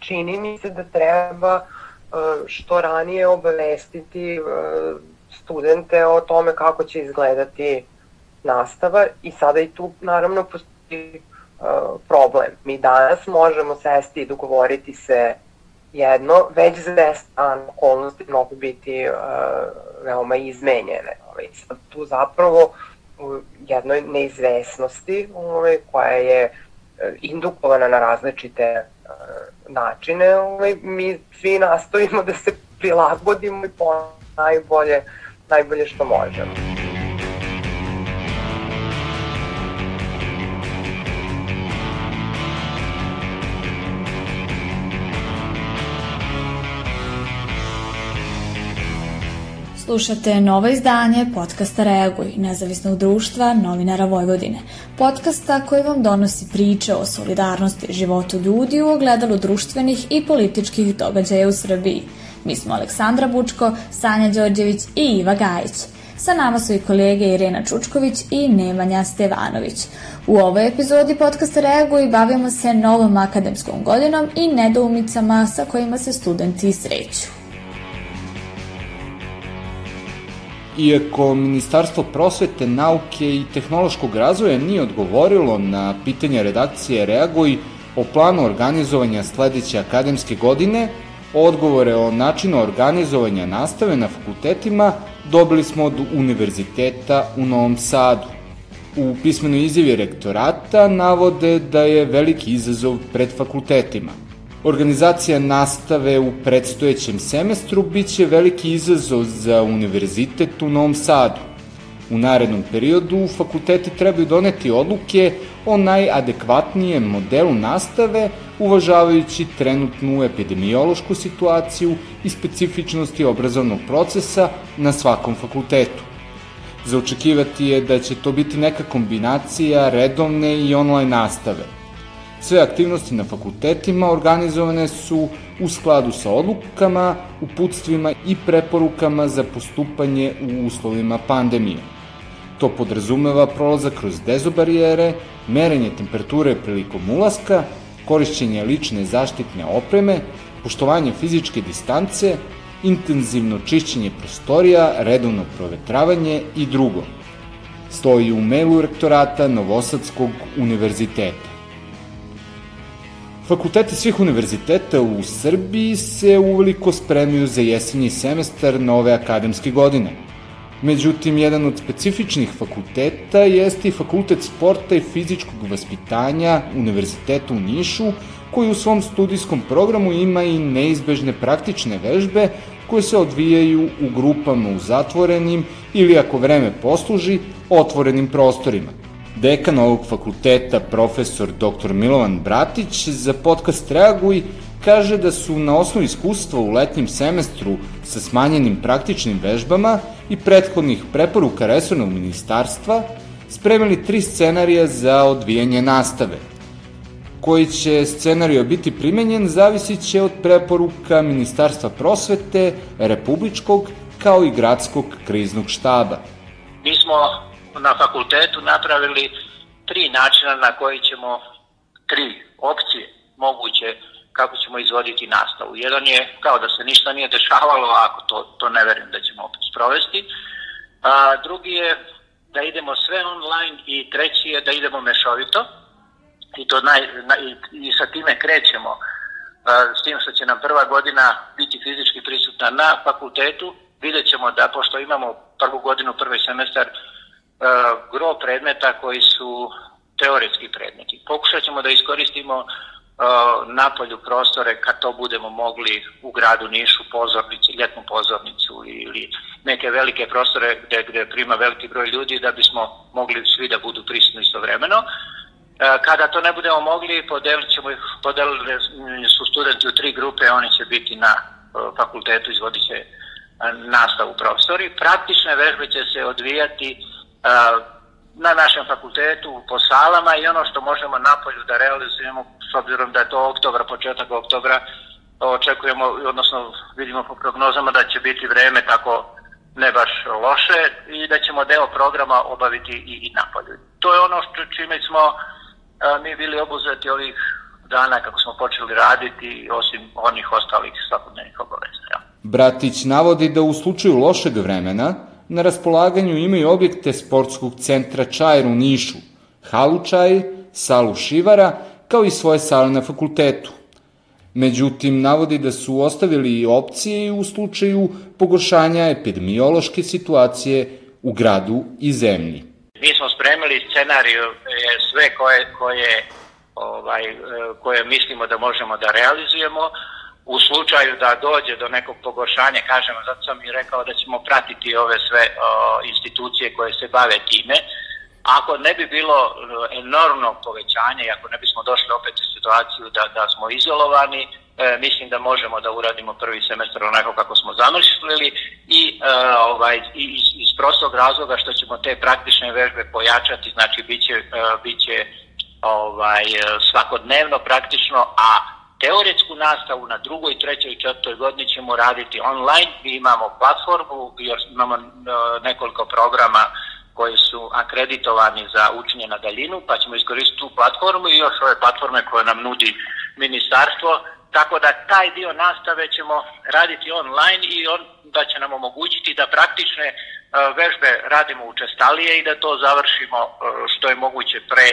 čini mi se da treba što ranije obavestiti studente o tome kako će izgledati nastava i sada i tu naravno postoji problem. Mi danas možemo sesti i dogovoriti se jedno, već za 10 dana okolnosti mogu biti veoma izmenjene. Ovaj, sad tu zapravo u jednoj neizvesnosti ovaj, koja je indukovana na različite načine, ovaj, mi svi nastojimo da se prilagodimo i po najbolje, najbolje što možemo. Slušate novo izdanje podcasta Reaguj, nezavisnog društva novinara Vojvodine. Podcasta koji vam donosi priče o solidarnosti životu ljudi u ogledalu društvenih i političkih događaja u Srbiji. Mi smo Aleksandra Bučko, Sanja Đorđević i Iva Gajić. Sa nama su i kolege Irena Čučković i Nemanja Stevanović. U ovoj epizodi podcasta Reaguj bavimo se novom akademskom godinom i nedoumicama sa kojima se studenti sreću. Iako Ministarstvo prosvete, nauke i tehnološkog razvoja nije odgovorilo na pitanja redakcije Reaguj o planu organizovanja sledeće akademske godine, odgovore o načinu organizovanja nastave na fakultetima dobili smo od Univerziteta u Novom Sadu. U pismenoj izjavi rektorata navode da je veliki izazov pred fakultetima – Organizacija nastave u predstojećem semestru biće veliki izazov za univerzitet u Novom Sadu. U narednom periodu fakulteti trebaju doneti odluke o najadekvatnijem modelu nastave, uvažavajući trenutnu epidemiološku situaciju i specifičnosti obrazovnog procesa na svakom fakultetu. Za očekivati je da će to biti neka kombinacija redovne i online nastave – Sve aktivnosti na fakultetima organizovane su u skladu sa odlukama, uputstvima i preporukama za postupanje u uslovima pandemije. To podrazumeva prolazak kroz dezobarijere, merenje temperature prilikom ulaska, korišćenje lične zaštitne opreme, poštovanje fizičke distance, intenzivno čišćenje prostorija, redovno provetravanje i drugo. Stoji u mailu rektorata Novosadskog univerziteta. Fakulteti svih univerziteta u Srbiji se uveliko spremaju za jesenji semestar nove akademske godine. Međutim, jedan od specifičnih fakulteta jeste i Fakultet sporta i fizičkog vaspitanja Univerziteta u Nišu, koji u svom studijskom programu ima i neizbežne praktične vežbe koje se odvijaju u grupama u zatvorenim ili, ako vreme posluži, otvorenim prostorima. Dekan ovog fakulteta, profesor dr. Milovan Bratić, za podcast Reaguj kaže da su na osnovu iskustva u letnjem semestru sa smanjenim praktičnim vežbama i prethodnih preporuka resornog ministarstva spremili tri scenarija za odvijanje nastave. Koji će scenario biti primenjen zavisit će od preporuka Ministarstva prosvete, Republičkog kao i Gradskog kriznog štaba. Mi smo na fakultetu napravili tri načina na koji ćemo, tri opcije moguće kako ćemo izvoditi nastavu. Jedan je kao da se ništa nije dešavalo, ako to, to ne verujem da ćemo opet sprovesti. A, drugi je da idemo sve online i treći je da idemo mešovito i, to naj, na, i, i sa time krećemo s tim što će nam prva godina biti fizički prisutna na fakultetu. Vidjet ćemo da pošto imamo prvu godinu, prvi semestar, gro predmeta koji su teoretski predmeti. Pokušat ćemo da iskoristimo uh, napolju prostore kad to budemo mogli u gradu Nišu, pozornici, ljetnu pozornicu ili neke velike prostore gde, gde prima veliki broj ljudi da bismo mogli svi da budu prisutni istovremeno. Uh, kada to ne budemo mogli, podelit ćemo, podelili su studenti u tri grupe, oni će biti na fakultetu, izvodit će nastavu profesori. Praktične vežbe će se odvijati na našem fakultetu po salama i ono što možemo napolju da realizujemo s obzirom da je to oktobra, početak oktobra očekujemo, odnosno vidimo po prognozama da će biti vreme tako ne baš loše i da ćemo deo programa obaviti i, i napolju. To je ono što čime smo a, mi bili obuzeti ovih dana kako smo počeli raditi, osim onih ostalih svakodnevnih obaveza. Ja. Bratić navodi da u slučaju lošeg vremena na raspolaganju imaju objekte sportskog centra Čajer u Nišu, halu Čaj, salu Šivara, kao i svoje sale na fakultetu. Međutim, navodi da su ostavili i opcije u slučaju pogoršanja epidemiološke situacije u gradu i zemlji. Mi smo spremili scenariju e, sve koje, koje, ovaj, e, koje mislimo da možemo da realizujemo. U slučaju da dođe do nekog pogoršanja, kažemo, zato sam i rekao da ćemo pratiti ove sve o, institucije koje se bave time, Ako ne bi bilo e, enormnog povećanja i ako ne bismo došli opet u situaciju da, da smo izolovani, e, mislim da možemo da uradimo prvi semestar onako kako smo zamislili i e, ovaj, iz, iz prostog razloga što ćemo te praktične vežbe pojačati, znači biće, e, biće ovaj, svakodnevno praktično, a teoretsku nastavu na drugoj, trećoj četvrtoj godini ćemo raditi online. Mi imamo platformu, još imamo e, nekoliko programa koji su akreditovani za učenje na daljinu, pa ćemo iskoristiti tu platformu i još ove platforme koje nam nudi ministarstvo, tako da taj dio nastave ćemo raditi online i on da će nam omogućiti da praktične uh, vežbe radimo učestalije i da to završimo uh, što je moguće pre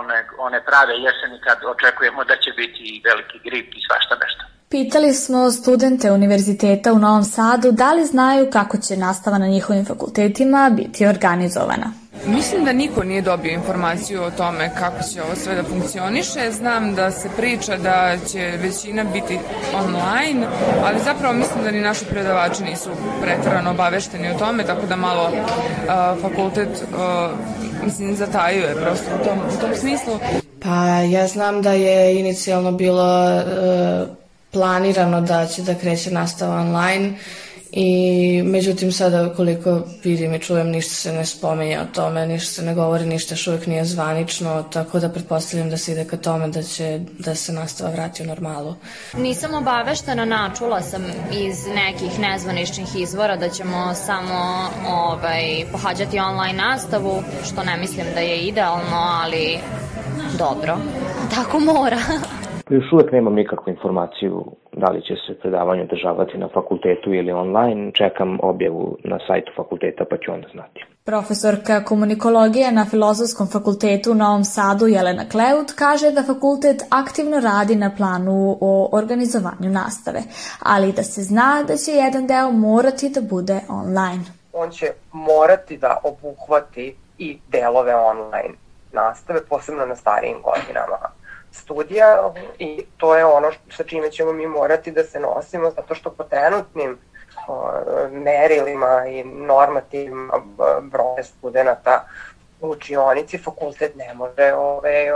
one, one prave jeseni kad očekujemo da će biti i veliki grip i svašta nešto. Pitali smo studente Univerziteta u Novom Sadu da li znaju kako će nastava na njihovim fakultetima biti organizovana. Mislim da niko nije dobio informaciju o tome kako će ovo sve da funkcioniše. Znam da se priča da će većina biti online, ali zapravo mislim da ni naši predavači nisu pretrano obavešteni o tome, tako da malo uh, fakultet uh, mislim zatajuje prosto u tom, u tom smislu. Pa ja znam da je inicijalno bilo uh, planirano da će da kreće nastava online i međutim sada koliko vidim i čujem ništa se ne spomenja o tome, ništa se ne govori, ništa još uvijek nije zvanično, tako da pretpostavljam da se ide ka tome da će da se nastava vrati u normalu. Nisam obaveštena, načula sam iz nekih nezvaničnih izvora da ćemo samo ovaj, pohađati online nastavu, što ne mislim da je idealno, ali dobro, tako mora. Još uvek nemam nikakvu informaciju da li će se predavanje održavati na fakultetu ili online. Čekam objavu na sajtu fakulteta pa ću onda znati. Profesorka komunikologije na Filozofskom fakultetu u Novom Sadu Jelena Kleut kaže da fakultet aktivno radi na planu o organizovanju nastave, ali da se zna da će jedan deo morati da bude online. On će morati da obuhvati i delove online nastave, posebno na starijim godinama studija i to je ono sa čime ćemo mi morati da se nosimo zato što po trenutnim merilima i normativima broje studenta u učionici fakultet ne može ove,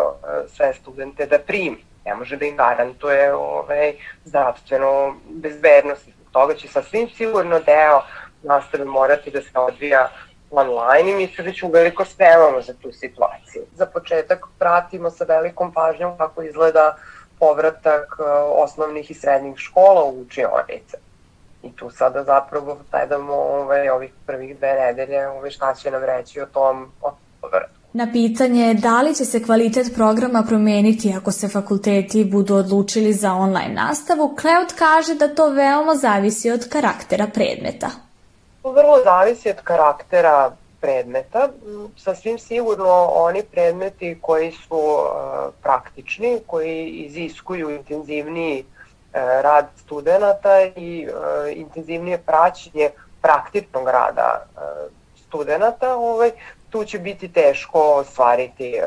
sve studente da primi. Ne može da im garantuje ove, zdravstvenu bezbednost. Toga će sasvim sigurno deo nastave morati da se odvija online i mi se već uveliko spremamo za tu situaciju. Za početak pratimo sa velikom pažnjom kako izgleda povratak e, osnovnih i srednjih škola u učionice. I tu sada zapravo gledamo ove, ovih prvih dve nedelje ove, šta će nam reći o tom o povratku. Na pitanje da li će se kvalitet programa promeniti ako se fakulteti budu odlučili za online nastavu, Kleut kaže da to veoma zavisi od karaktera predmeta. Vrlo zavisi od karaktera predmeta. Sasvim sigurno oni predmeti koji su uh, praktični, koji iziskuju intenzivniji uh, rad studenta i uh, intenzivnije praćenje praktičnog rada studenta, ovaj, tu će biti teško ostvariti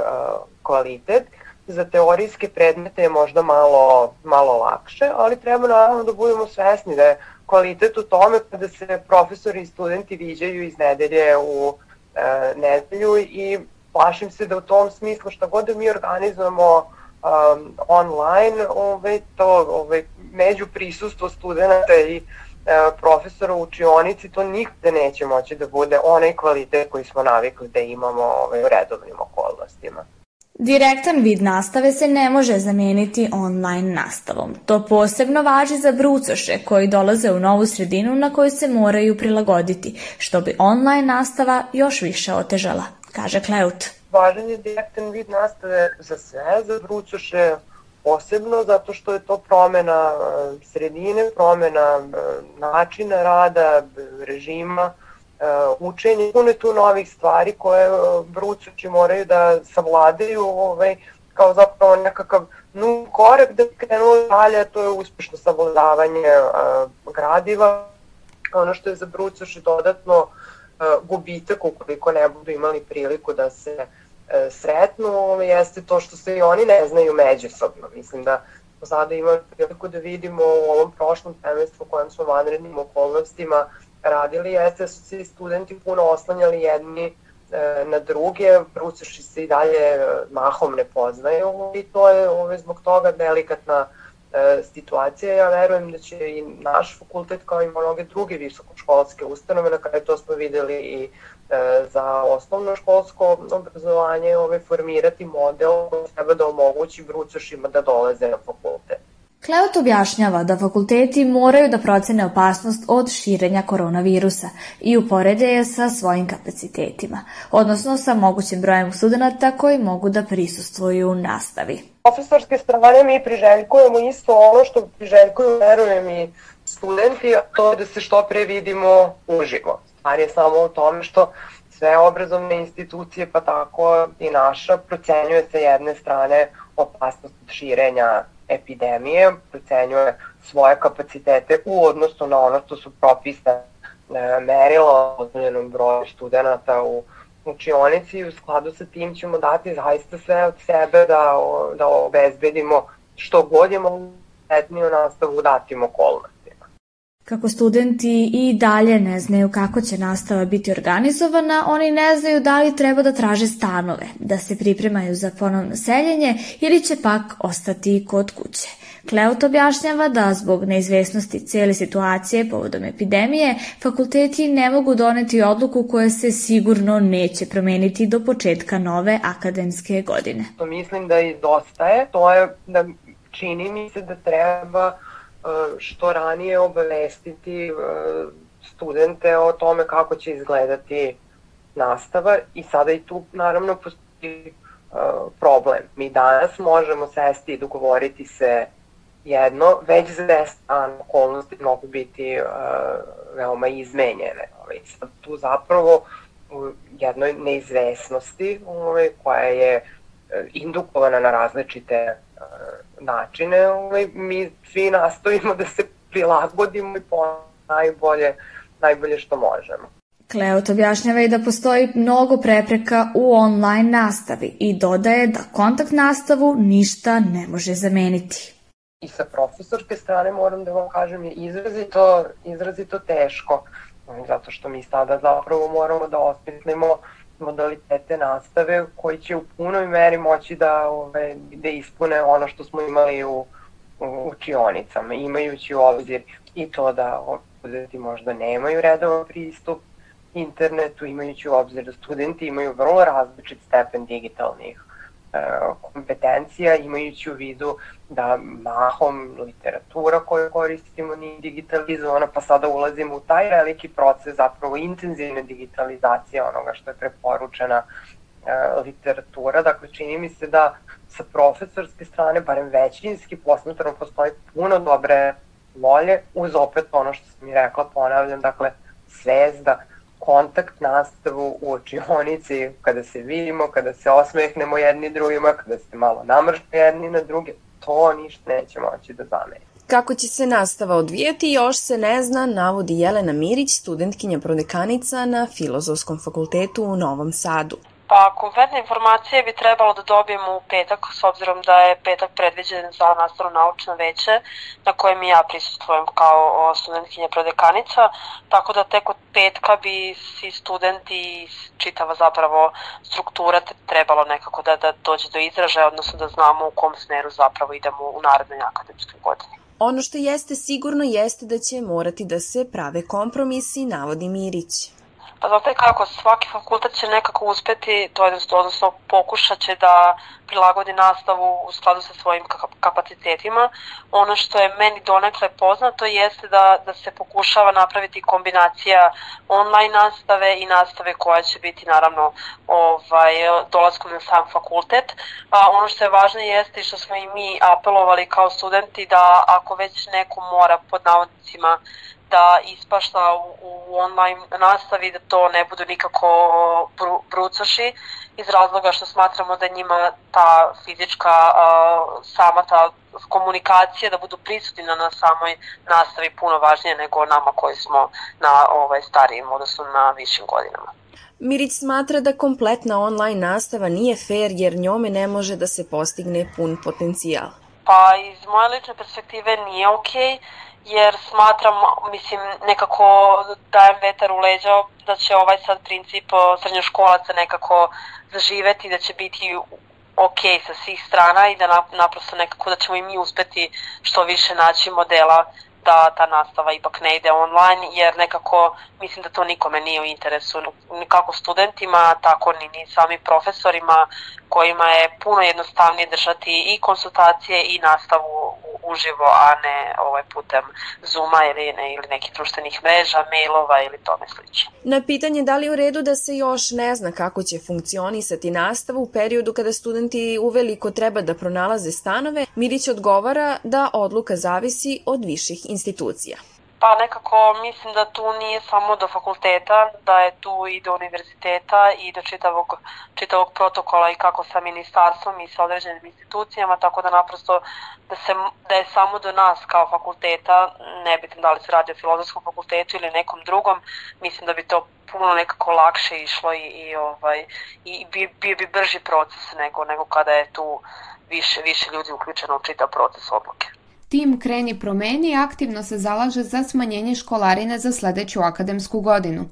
kvalitet. Za teorijske predmete je možda malo, malo lakše, ali treba naravno da budemo svesni da je kvalitet u tome kada se profesori i studenti viđaju iz nedelje u e, nedelju i plašim se da u tom smislu šta god da mi organizujemo um, online, ove, to ove, među prisustvo studenta i e, profesora u učionici, to nikde neće moći da bude onaj kvalitet koji smo navikli da imamo ove, u redovnim okolnostima. Direktan vid nastave se ne može zameniti online nastavom. To posebno važi za brucoše koji dolaze u novu sredinu na koju se moraju prilagoditi, što bi online nastava još više otežala, kaže Kleut. Važan je direktan vid nastave za sve, za brucoše posebno zato što je to promena sredine, promena načina rada, režima, učenje, puno tu novih stvari koje brucoći moraju da savladaju ovaj, kao zapravo nekakav nu korak da krenu dalje, to je uspešno savladavanje gradiva. Ono što je za brucoši dodatno gubitak ukoliko ne budu imali priliku da se uh, e, sretnu, jeste to što se i oni ne znaju međusobno. Mislim da sada imali priliku da vidimo u ovom prošlom semestru u kojem smo vanrednim okolnostima radili, jeste da su se studenti puno oslanjali jedni e, na druge, bruceši se i dalje e, mahom ne poznaju i to je ove, zbog toga delikatna e, situacija. Ja verujem da će i naš fakultet kao i mnoge druge visokoškolske ustanove, na kraju to smo videli i E, za osnovno školsko obrazovanje ovaj, formirati model koji treba da omogući brucošima da dolaze na fakultet. Kleot objašnjava da fakulteti moraju da procene opasnost od širenja koronavirusa i uporede je sa svojim kapacitetima, odnosno sa mogućim brojem studenta koji mogu da prisustvuju nastavi. Profesorske strane mi priželjkujemo isto ono što priželjkuju, verujem i studenti, a to je da se što pre vidimo uživo. Stvar je samo u tome što sve obrazovne institucije, pa tako i naša, procenjuje sa jedne strane opasnost od širenja epidemije, procenjuje svoje kapacitete u odnosu na ono što su propise merila o odmljenom broju studenta u učionici i u skladu sa tim ćemo dati zaista sve od sebe da, da obezbedimo što god je mogu nastavu datim okolnostima. Kako studenti i dalje ne znaju kako će nastava biti organizovana, oni ne znaju da li treba da traže stanove, da se pripremaju za ponovno seljenje ili će pak ostati kod kuće. Kleut objašnjava da zbog neizvesnosti cijele situacije povodom epidemije, fakulteti ne mogu doneti odluku koja se sigurno neće promeniti do početka nove akademske godine. Mislim da i dosta je, to je da čini mi se da treba što ranije obavestiti e, studente o tome kako će izgledati nastava i sada i tu naravno postoji e, problem. Mi danas možemo sesti i dogovoriti se jedno, već za 10 dana okolnosti mogu biti veoma izmenjene. Ovaj, sad tu zapravo u jednoj neizvesnosti ovaj, koja je indukovana na različite načine, ovaj, mi svi nastojimo da se prilagodimo i po najbolje, najbolje što možemo. Kleot objašnjava i da postoji mnogo prepreka u online nastavi i dodaje da kontakt nastavu ništa ne može zameniti. I sa profesorske strane moram da vam kažem je izrazito, izrazito teško, zato što mi sada zapravo moramo da osmislimo uh, modalitete nastave koji će u punoj meri moći da, ove, da ispune ono što smo imali u, u učionicama, imajući u obzir i to da studenti možda nemaju redovan pristup internetu, imajući u obzir da studenti imaju vrlo različit stepen digitalnih kompetencija, imajući u vidu da mahom literatura koju koristimo nije digitalizovana, pa sada ulazimo u taj veliki proces zapravo intenzivne digitalizacije onoga što je preporučena e, literatura. Dakle, čini mi se da sa profesorske strane, barem većinski posmetrano, postoji puno dobre volje, uz opet ono što sam i rekla, ponavljam, dakle, svezda kontakt nastavu u očionici, kada se vidimo, kada se osmehnemo jedni drugima, kada se malo namršne jedni na druge, to ništa neće moći da zameni. Kako će se nastava odvijati još se ne zna, navodi Jelena Mirić, studentkinja prodekanica na Filozofskom fakultetu u Novom Sadu. Pa konkretne informacije bi trebalo da dobijemo u petak, s obzirom da je petak predviđen za nastavno naučno veće, na kojem i ja prisustujem kao studentkinja prodekanica, tako da tek od petka bi svi studenti čitava zapravo struktura trebalo nekako da, da dođe do izražaja, odnosno da znamo u kom smeru zapravo idemo u narednoj akademskoj godini. Ono što jeste sigurno jeste da će morati da se prave kompromisi, navodi Mirić. Pa znate kako, svaki fakultet će nekako uspeti, to je odnosno pokušat će da prilagodi nastavu u skladu sa svojim kapacitetima. Ono što je meni donekle poznato jeste da, da se pokušava napraviti kombinacija online nastave i nastave koja će biti naravno ovaj, dolaskom na sam fakultet. A, ono što je važno jeste i što smo i mi apelovali kao studenti da ako već neko mora pod navodnicima da ispašta u, u online nastavi, da to ne budu nikako bru, brucoši, iz razloga što smatramo da njima ta fizička, sama ta komunikacija, da budu prisutni na samoj nastavi puno važnije nego nama koji smo na ovaj, starijim, odnosno na višim godinama. Mirić smatra da kompletna online nastava nije fair jer njome ne može da se postigne pun potencijal. Pa iz moje lične perspektive nije okej, okay jer smatram, mislim, nekako dajem vetar u leđa da će ovaj sad princip srednjoškolaca nekako zaživeti, da će biti ok sa svih strana i da naprosto nekako da ćemo i mi uspeti što više naći modela da ta nastava ipak ne ide online, jer nekako mislim da to nikome nije u interesu, ni kako studentima, tako ni, ni samim profesorima kojima je puno jednostavnije držati i konsultacije i nastavu uživo, a ne ovaj putem Zuma ili, ne, ili nekih društvenih mreža, mailova ili tome sliče. Na pitanje da li je u redu da se još ne zna kako će funkcionisati nastava u periodu kada studenti uveliko treba da pronalaze stanove, Mirić odgovara da odluka zavisi od viših institucija. Pa nekako mislim da tu nije samo do fakulteta, da je tu i do univerziteta i do čitavog, čitavog protokola i kako sa ministarstvom i sa određenim institucijama, tako da naprosto da, se, da je samo do nas kao fakulteta, nebitno da li se radi o filozofskom fakultetu ili nekom drugom, mislim da bi to puno nekako lakše išlo i, i, ovaj, i bio bi, bi brži proces nego, nego kada je tu više, više ljudi uključeno u čitav proces odluke. Tim Kreni promeni aktivno se zalaže za smanjenje školarine za sledeću akademsku godinu.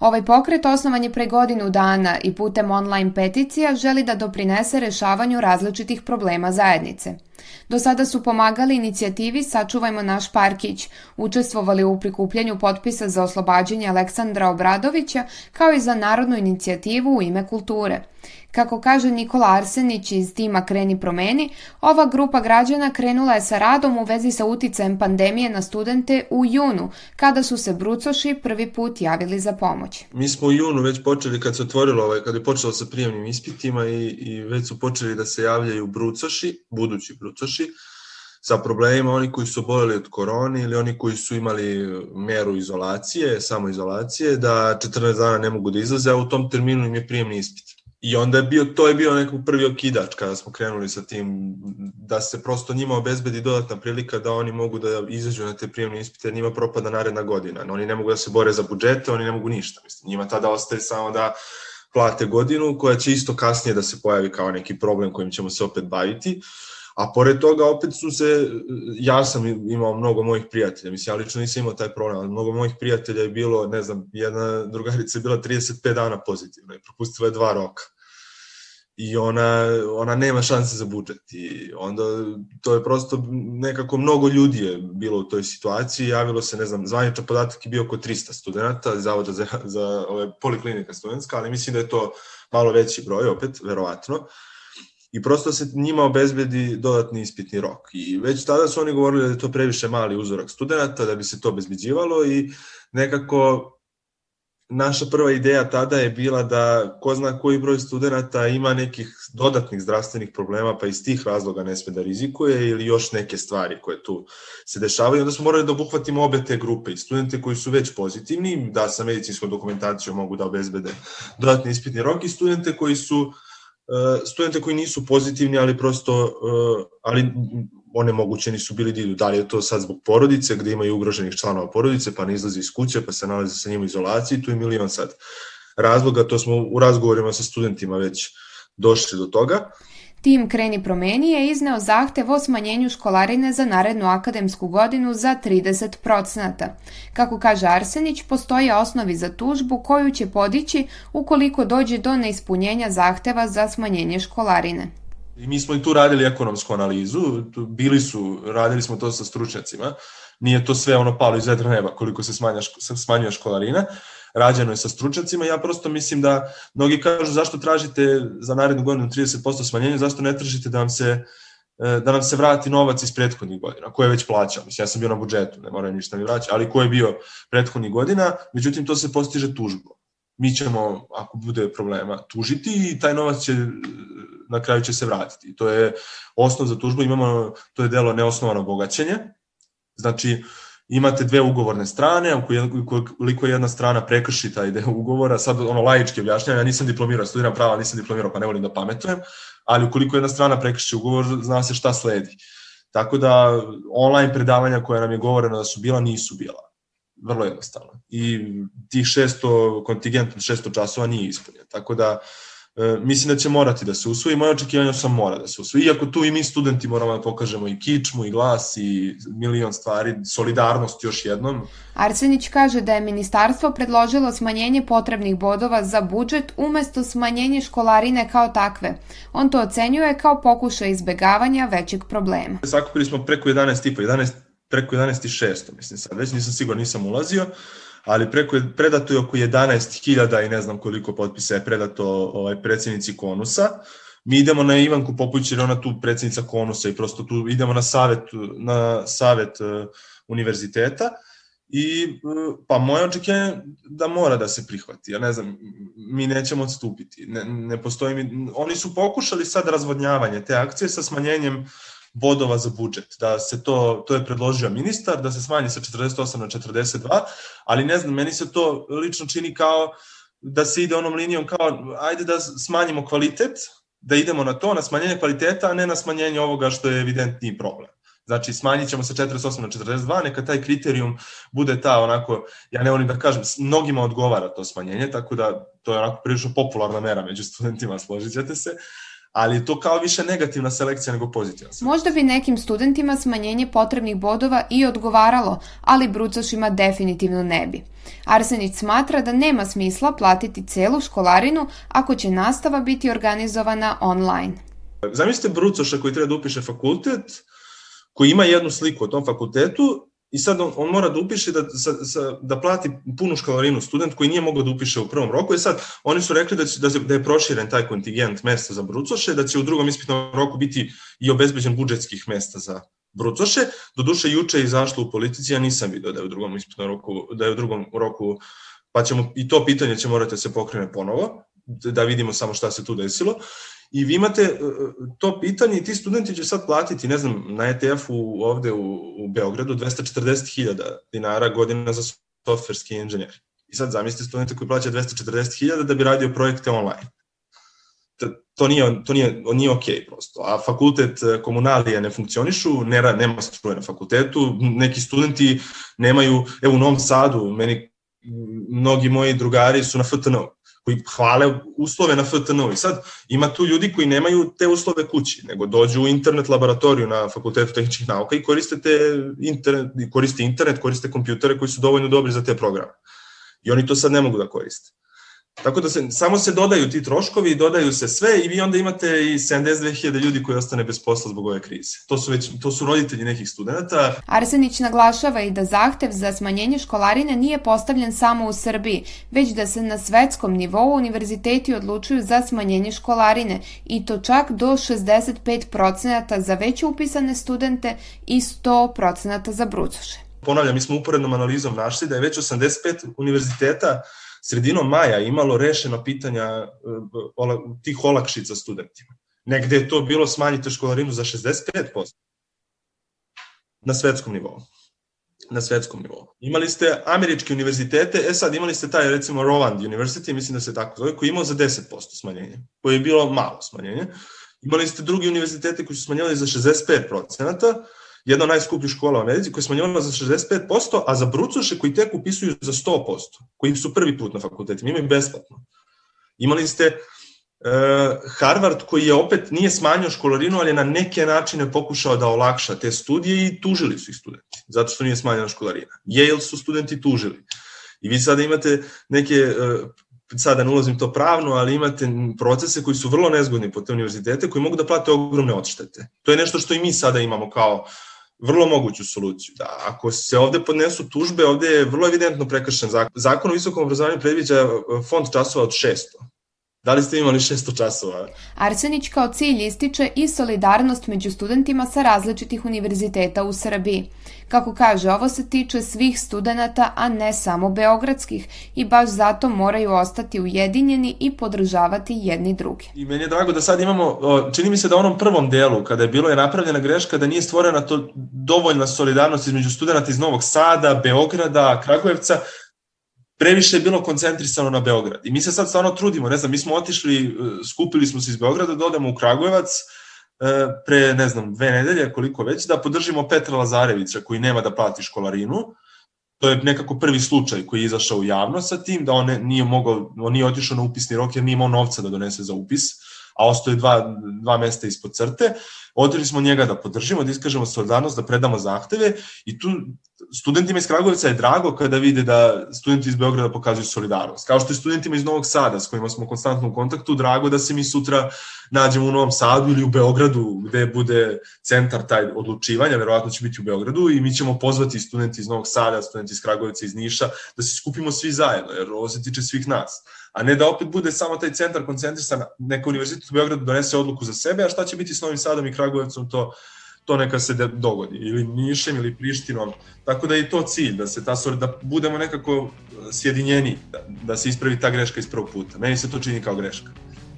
Ovaj pokret osnovan je pre godinu dana i putem online peticija želi da doprinese rešavanju različitih problema zajednice. Do sada su pomagali inicijativi Sačuvajmo naš parkić, učestvovali u prikupljanju potpisa za oslobađanje Aleksandra Obradovića, kao i za narodnu inicijativu u ime kulture. Kako kaže Nikola Arsenić iz tima Kreni promeni, ova grupa građana krenula je sa radom u vezi sa uticajem pandemije na studente u junu, kada su se brucoši prvi put javili za pomoć. Mi smo u junu već počeli kad se otvorilo ovaj, kad je počelo sa prijemnim ispitima i, i već su počeli da se javljaju brucoši, budući brucoši, sa problemima oni koji su oboljeli od korone ili oni koji su imali meru izolacije, samoizolacije, da 14 dana ne mogu da izlaze, a u tom terminu im je prijemni ispit. I onda je bio, to je bio nekako prvi okidač kada smo krenuli sa tim, da se prosto njima obezbedi dodatna prilika da oni mogu da izađu na te prijemne ispite, njima propada naredna godina. Oni ne mogu da se bore za budžete, oni ne mogu ništa. Mislim, njima tada ostaje samo da plate godinu, koja će isto kasnije da se pojavi kao neki problem kojim ćemo se opet baviti. A pored toga opet su se, ja sam imao mnogo mojih prijatelja, mislim, ja lično nisam imao taj problem, ali mnogo mojih prijatelja je bilo, ne znam, jedna drugarica je bila 35 dana pozitivna i propustila je dva roka. I ona, ona nema šanse za budžet. I onda to je prosto nekako mnogo ljudi je bilo u toj situaciji, javilo se, ne znam, zvaničan podatak je bio oko 300 studenta, zavoda za, za ove poliklinika studentska, ali mislim da je to malo veći broj opet, verovatno i prosto se njima obezbedi dodatni ispitni rok. I već tada su oni govorili da je to previše mali uzorak studenta, da bi se to obezbeđivalo i nekako naša prva ideja tada je bila da ko zna koji broj studenta ima nekih dodatnih zdravstvenih problema pa iz tih razloga ne sme da rizikuje ili još neke stvari koje tu se dešavaju. Onda smo morali da obuhvatimo obe te grupe i studente koji su već pozitivni, da sa medicinskom dokumentacijom mogu da obezbede dodatni ispitni rok i studente koji su uh, studente koji nisu pozitivni, ali prosto, eh, ali onemogućeni su bili da idu. Da li je to sad zbog porodice, gde imaju ugroženih članova porodice, pa ne izlazi iz kuće, pa se nalaze sa njima u izolaciji, tu je milion sad razloga, to smo u razgovorima sa studentima već došli do toga. Tim Kreni promeni je izneo zahtev o smanjenju školarine za narednu akademsku godinu za 30%. Kako kaže Arsenić, postoje osnovi za tužbu koju će podići ukoliko dođe do neispunjenja zahteva za smanjenje školarine. I mi smo i tu radili ekonomsku analizu, bili su, radili smo to sa stručnjacima, nije to sve ono palo iz vedra neba koliko se smanja, smanjuje školarina, rađeno je sa stručnjacima, ja prosto mislim da mnogi kažu zašto tražite za narednu godinu 30% smanjenja, zašto ne tražite da vam se e, da nam se vrati novac iz prethodnih godina, koje je već plaćao. Mislim, ja sam bio na budžetu, ne moram ništa mi vraća, ali ko je bio prethodnih godina, međutim, to se postiže tužbom. Mi ćemo, ako bude problema, tužiti i taj novac će, na kraju će se vratiti. To je osnov za tužbu, imamo, to je delo neosnovano bogaćenje, znači, imate dve ugovorne strane, ukoliko jedna strana prekrši taj deo ugovora, sad ono lajički objašnjam, ja nisam diplomirao, studiram prava, nisam diplomirao, pa ne volim da pametujem, ali ukoliko jedna strana prekrši ugovor, zna se šta sledi. Tako da online predavanja koja nam je govoreno da su bila, nisu bila. Vrlo jednostavno. I tih 600 kontingent 600 časova nije ispunjen. Tako da uh, mislim da će morati da se usvoji, moje očekivanje sam mora da se usvoji. Iako tu i mi studenti moramo da pokažemo i kičmu i glas i milion stvari, solidarnost još jednom. Arsenić kaže da je ministarstvo predložilo smanjenje potrebnih bodova za budžet umesto smanjenje školarine kao takve. On to ocenjuje kao pokušaj izbegavanja većeg problema. Sakupili smo preko 11 tipa, 11, preko 11.600, mislim sad, već nisam siguran, nisam ulazio ali preko, predato je oko 11.000 i ne znam koliko potpisa je predato ovaj, predsjednici Konusa. Mi idemo na Ivanku Popović jer ona tu predsjednica Konusa i prosto tu idemo na savet, na savet uh, univerziteta i uh, pa moje očekivanje da mora da se prihvati. Ja ne znam, mi nećemo odstupiti. Ne, ne postoji mi, oni su pokušali sad razvodnjavanje te akcije sa smanjenjem bodova za budžet, da se to, to je predložio ministar, da se smanji sa 48 na 42, ali ne znam, meni se to lično čini kao da se ide onom linijom kao ajde da smanjimo kvalitet, da idemo na to, na smanjenje kvaliteta, a ne na smanjenje ovoga što je evidentniji problem. Znači, smanjit ćemo sa 48 na 42, neka taj kriterijum bude ta onako, ja ne volim da kažem, mnogima odgovara to smanjenje, tako da to je onako prilično popularna mera među studentima, složit ćete se, ali to kao više negativna selekcija nego pozitivna selekcija. Možda bi nekim studentima smanjenje potrebnih bodova i odgovaralo, ali brucošima definitivno ne bi. Arsenić smatra da nema smisla platiti celu školarinu ako će nastava biti organizovana online. Zamislite brucoša koji treba da upiše fakultet, koji ima jednu sliku o tom fakultetu I sad on, on mora da upiše da, sa, sa, da plati punu školarinu student koji nije mogao da upiše u prvom roku. I sad oni su rekli da, će, da, da je proširen taj kontingent mesta za brucoše, da će u drugom ispitnom roku biti i obezbeđen budžetskih mesta za brucoše. Doduše, juče je izašlo u politici, ja nisam vidio da je u drugom ispitnom roku, da je u drugom roku pa ćemo, i to pitanje će morati da se pokrene ponovo, da vidimo samo šta se tu desilo. I vi imate e, to pitanje i ti studenti će sad platiti, ne znam, na ETF-u ovde u, u Beogradu 240.000 dinara godina za softverski inženjer. I sad zamislite studente koji plaća 240.000 da bi radio projekte online. To nije, to nije, nije ok prosto. A fakultet e, komunalije ne funkcionišu, ne, nema struje na fakultetu, neki studenti nemaju, evo u Novom Sadu, meni mnogi moji drugari su na FTN-u koji hvale uslove na FTN-u. I sad ima tu ljudi koji nemaju te uslove kući, nego dođu u internet laboratoriju na Fakultetu tehničkih nauka i koriste, te internet, koriste internet, koriste kompjutere koji su dovoljno dobri za te programe. I oni to sad ne mogu da koriste. Tako da se, samo se dodaju ti troškovi, dodaju se sve i vi onda imate i 72.000 ljudi koji ostane bez posla zbog ove krize. To su, već, to su roditelji nekih studenta. Arsenić naglašava i da zahtev za smanjenje školarine nije postavljen samo u Srbiji, već da se na svetskom nivou univerziteti odlučuju za smanjenje školarine i to čak do 65% za već upisane studente i 100% za brucoše. Ponavljam, mi smo uporednom analizom našli da je već 85 univerziteta sredinom maja imalo rešeno pitanja e, tih olakšica studentima. Negde je to bilo smanjite školarinu za 65% na svetskom nivou na svetskom nivou. Imali ste američke univerzitete, e sad imali ste taj recimo Roland University, mislim da se tako zove, koji je imao za 10% smanjenje, koje je bilo malo smanjenje. Imali ste drugi univerzitete koji su smanjivali za 65%, jedna od najskupljih škola u Americi koja je smanjivala za 65%, a za brucoše koji tek upisuju za 100%, koji su prvi put na fakultetima, imaju besplatno. Imali ste uh, Harvard koji je opet nije smanjio školarinu, ali je na neke načine pokušao da olakša te studije i tužili su ih studenti, zato što nije smanjena školarina. Yale su studenti tužili. I vi sada imate neke uh, sada ne ulazim to pravno, ali imate procese koji su vrlo nezgodni po te univerzitete koji mogu da plate ogromne odštete. To je nešto što i mi sada imamo kao vrlo moguću soluciju. Da, ako se ovde podnesu tužbe, ovde je vrlo evidentno prekršen zakon. Zakon o visokom obrazovanju predviđa e, fond časova od 600. Da li ste imali 600 časova? Arsenić kao cilj ističe i solidarnost među studentima sa različitih univerziteta u Srbiji. Kako kaže, ovo se tiče svih studenta, a ne samo beogradskih i baš zato moraju ostati ujedinjeni i podržavati jedni druge. I meni je drago da sad imamo, čini mi se da u onom prvom delu, kada je bilo je napravljena greška, da nije stvorena to dovoljna solidarnost između studenta iz Novog Sada, Beograda, Kragujevca, previše je bilo koncentrisano na Beograd. I mi se sad stvarno trudimo, ne znam, mi smo otišli, e, skupili smo se iz Beograda da odemo u Kragujevac, e, pre, ne znam, dve nedelje, koliko već, da podržimo Petra Lazarevića koji nema da plati školarinu. To je nekako prvi slučaj koji je izašao u javnost sa tim, da on nije mogao, on nije otišao na upisni rok jer nije imao novca da donese za upis, a ostoje dva, dva mesta ispod crte. Odreli smo njega da podržimo, da iskažemo solidarnost, da predamo zahteve i tu studentima iz Kragujevca je drago kada vide da studenti iz Beograda pokazuju solidarnost. Kao što je studentima iz Novog Sada s kojima smo konstantno u kontaktu, drago da se mi sutra nađemo u Novom Sadu ili u Beogradu gde bude centar taj odlučivanja, verovatno će biti u Beogradu i mi ćemo pozvati studenti iz Novog Sada, studenti iz Kragujevca, iz Niša, da se skupimo svi zajedno, jer ovo se tiče svih nas. A ne da opet bude samo taj centar koncentrisan, neka univerzitet u Beogradu donese odluku za sebe, a šta će biti s Novim Sadom i Kragujevcom, to to neka se dogodi, ili Nišem ili Prištinom, tako da je to cilj, da se ta da budemo nekako sjedinjeni, da, da se ispravi ta greška iz prvog puta. Meni se to čini kao greška.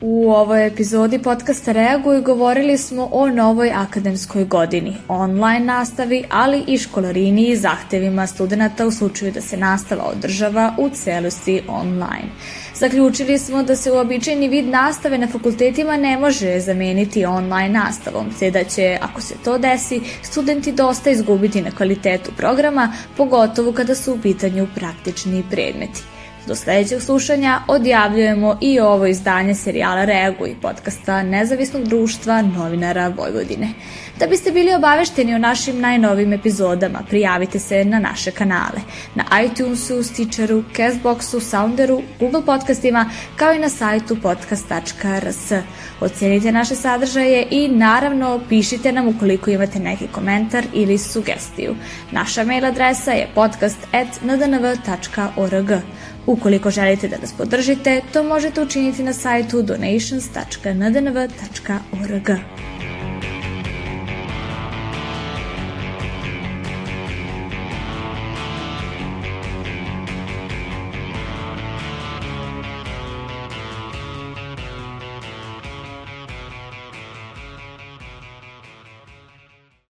U ovoj epizodi podcasta Reaguj govorili smo o novoj akademskoj godini, online nastavi, ali i školarini i zahtevima studenta u slučaju da se nastava održava u celosti online. Zaključili smo da se uobičajeni vid nastave na fakultetima ne može zameniti online nastavom, te da će, ako se to desi, studenti dosta izgubiti na kvalitetu programa, pogotovo kada su u pitanju praktični predmeti. Do sledećeg slušanja odjavljujemo i ovo izdanje serijala Reaguj, podcasta Nezavisnog društva novinara Vojvodine. Da biste bili obavešteni o našim najnovim epizodama, prijavite se na naše kanale. Na iTunesu, Stitcheru, Castboxu, Sounderu, Google podcastima, kao i na sajtu podcast.rs. Ocenite naše sadržaje i naravno pišite nam ukoliko imate neki komentar ili sugestiju. Naša mail adresa je podcast.ndnv.org. Ukoliko želite da nas podržite, to možete učiniti na sajtu donations.ndnv.org.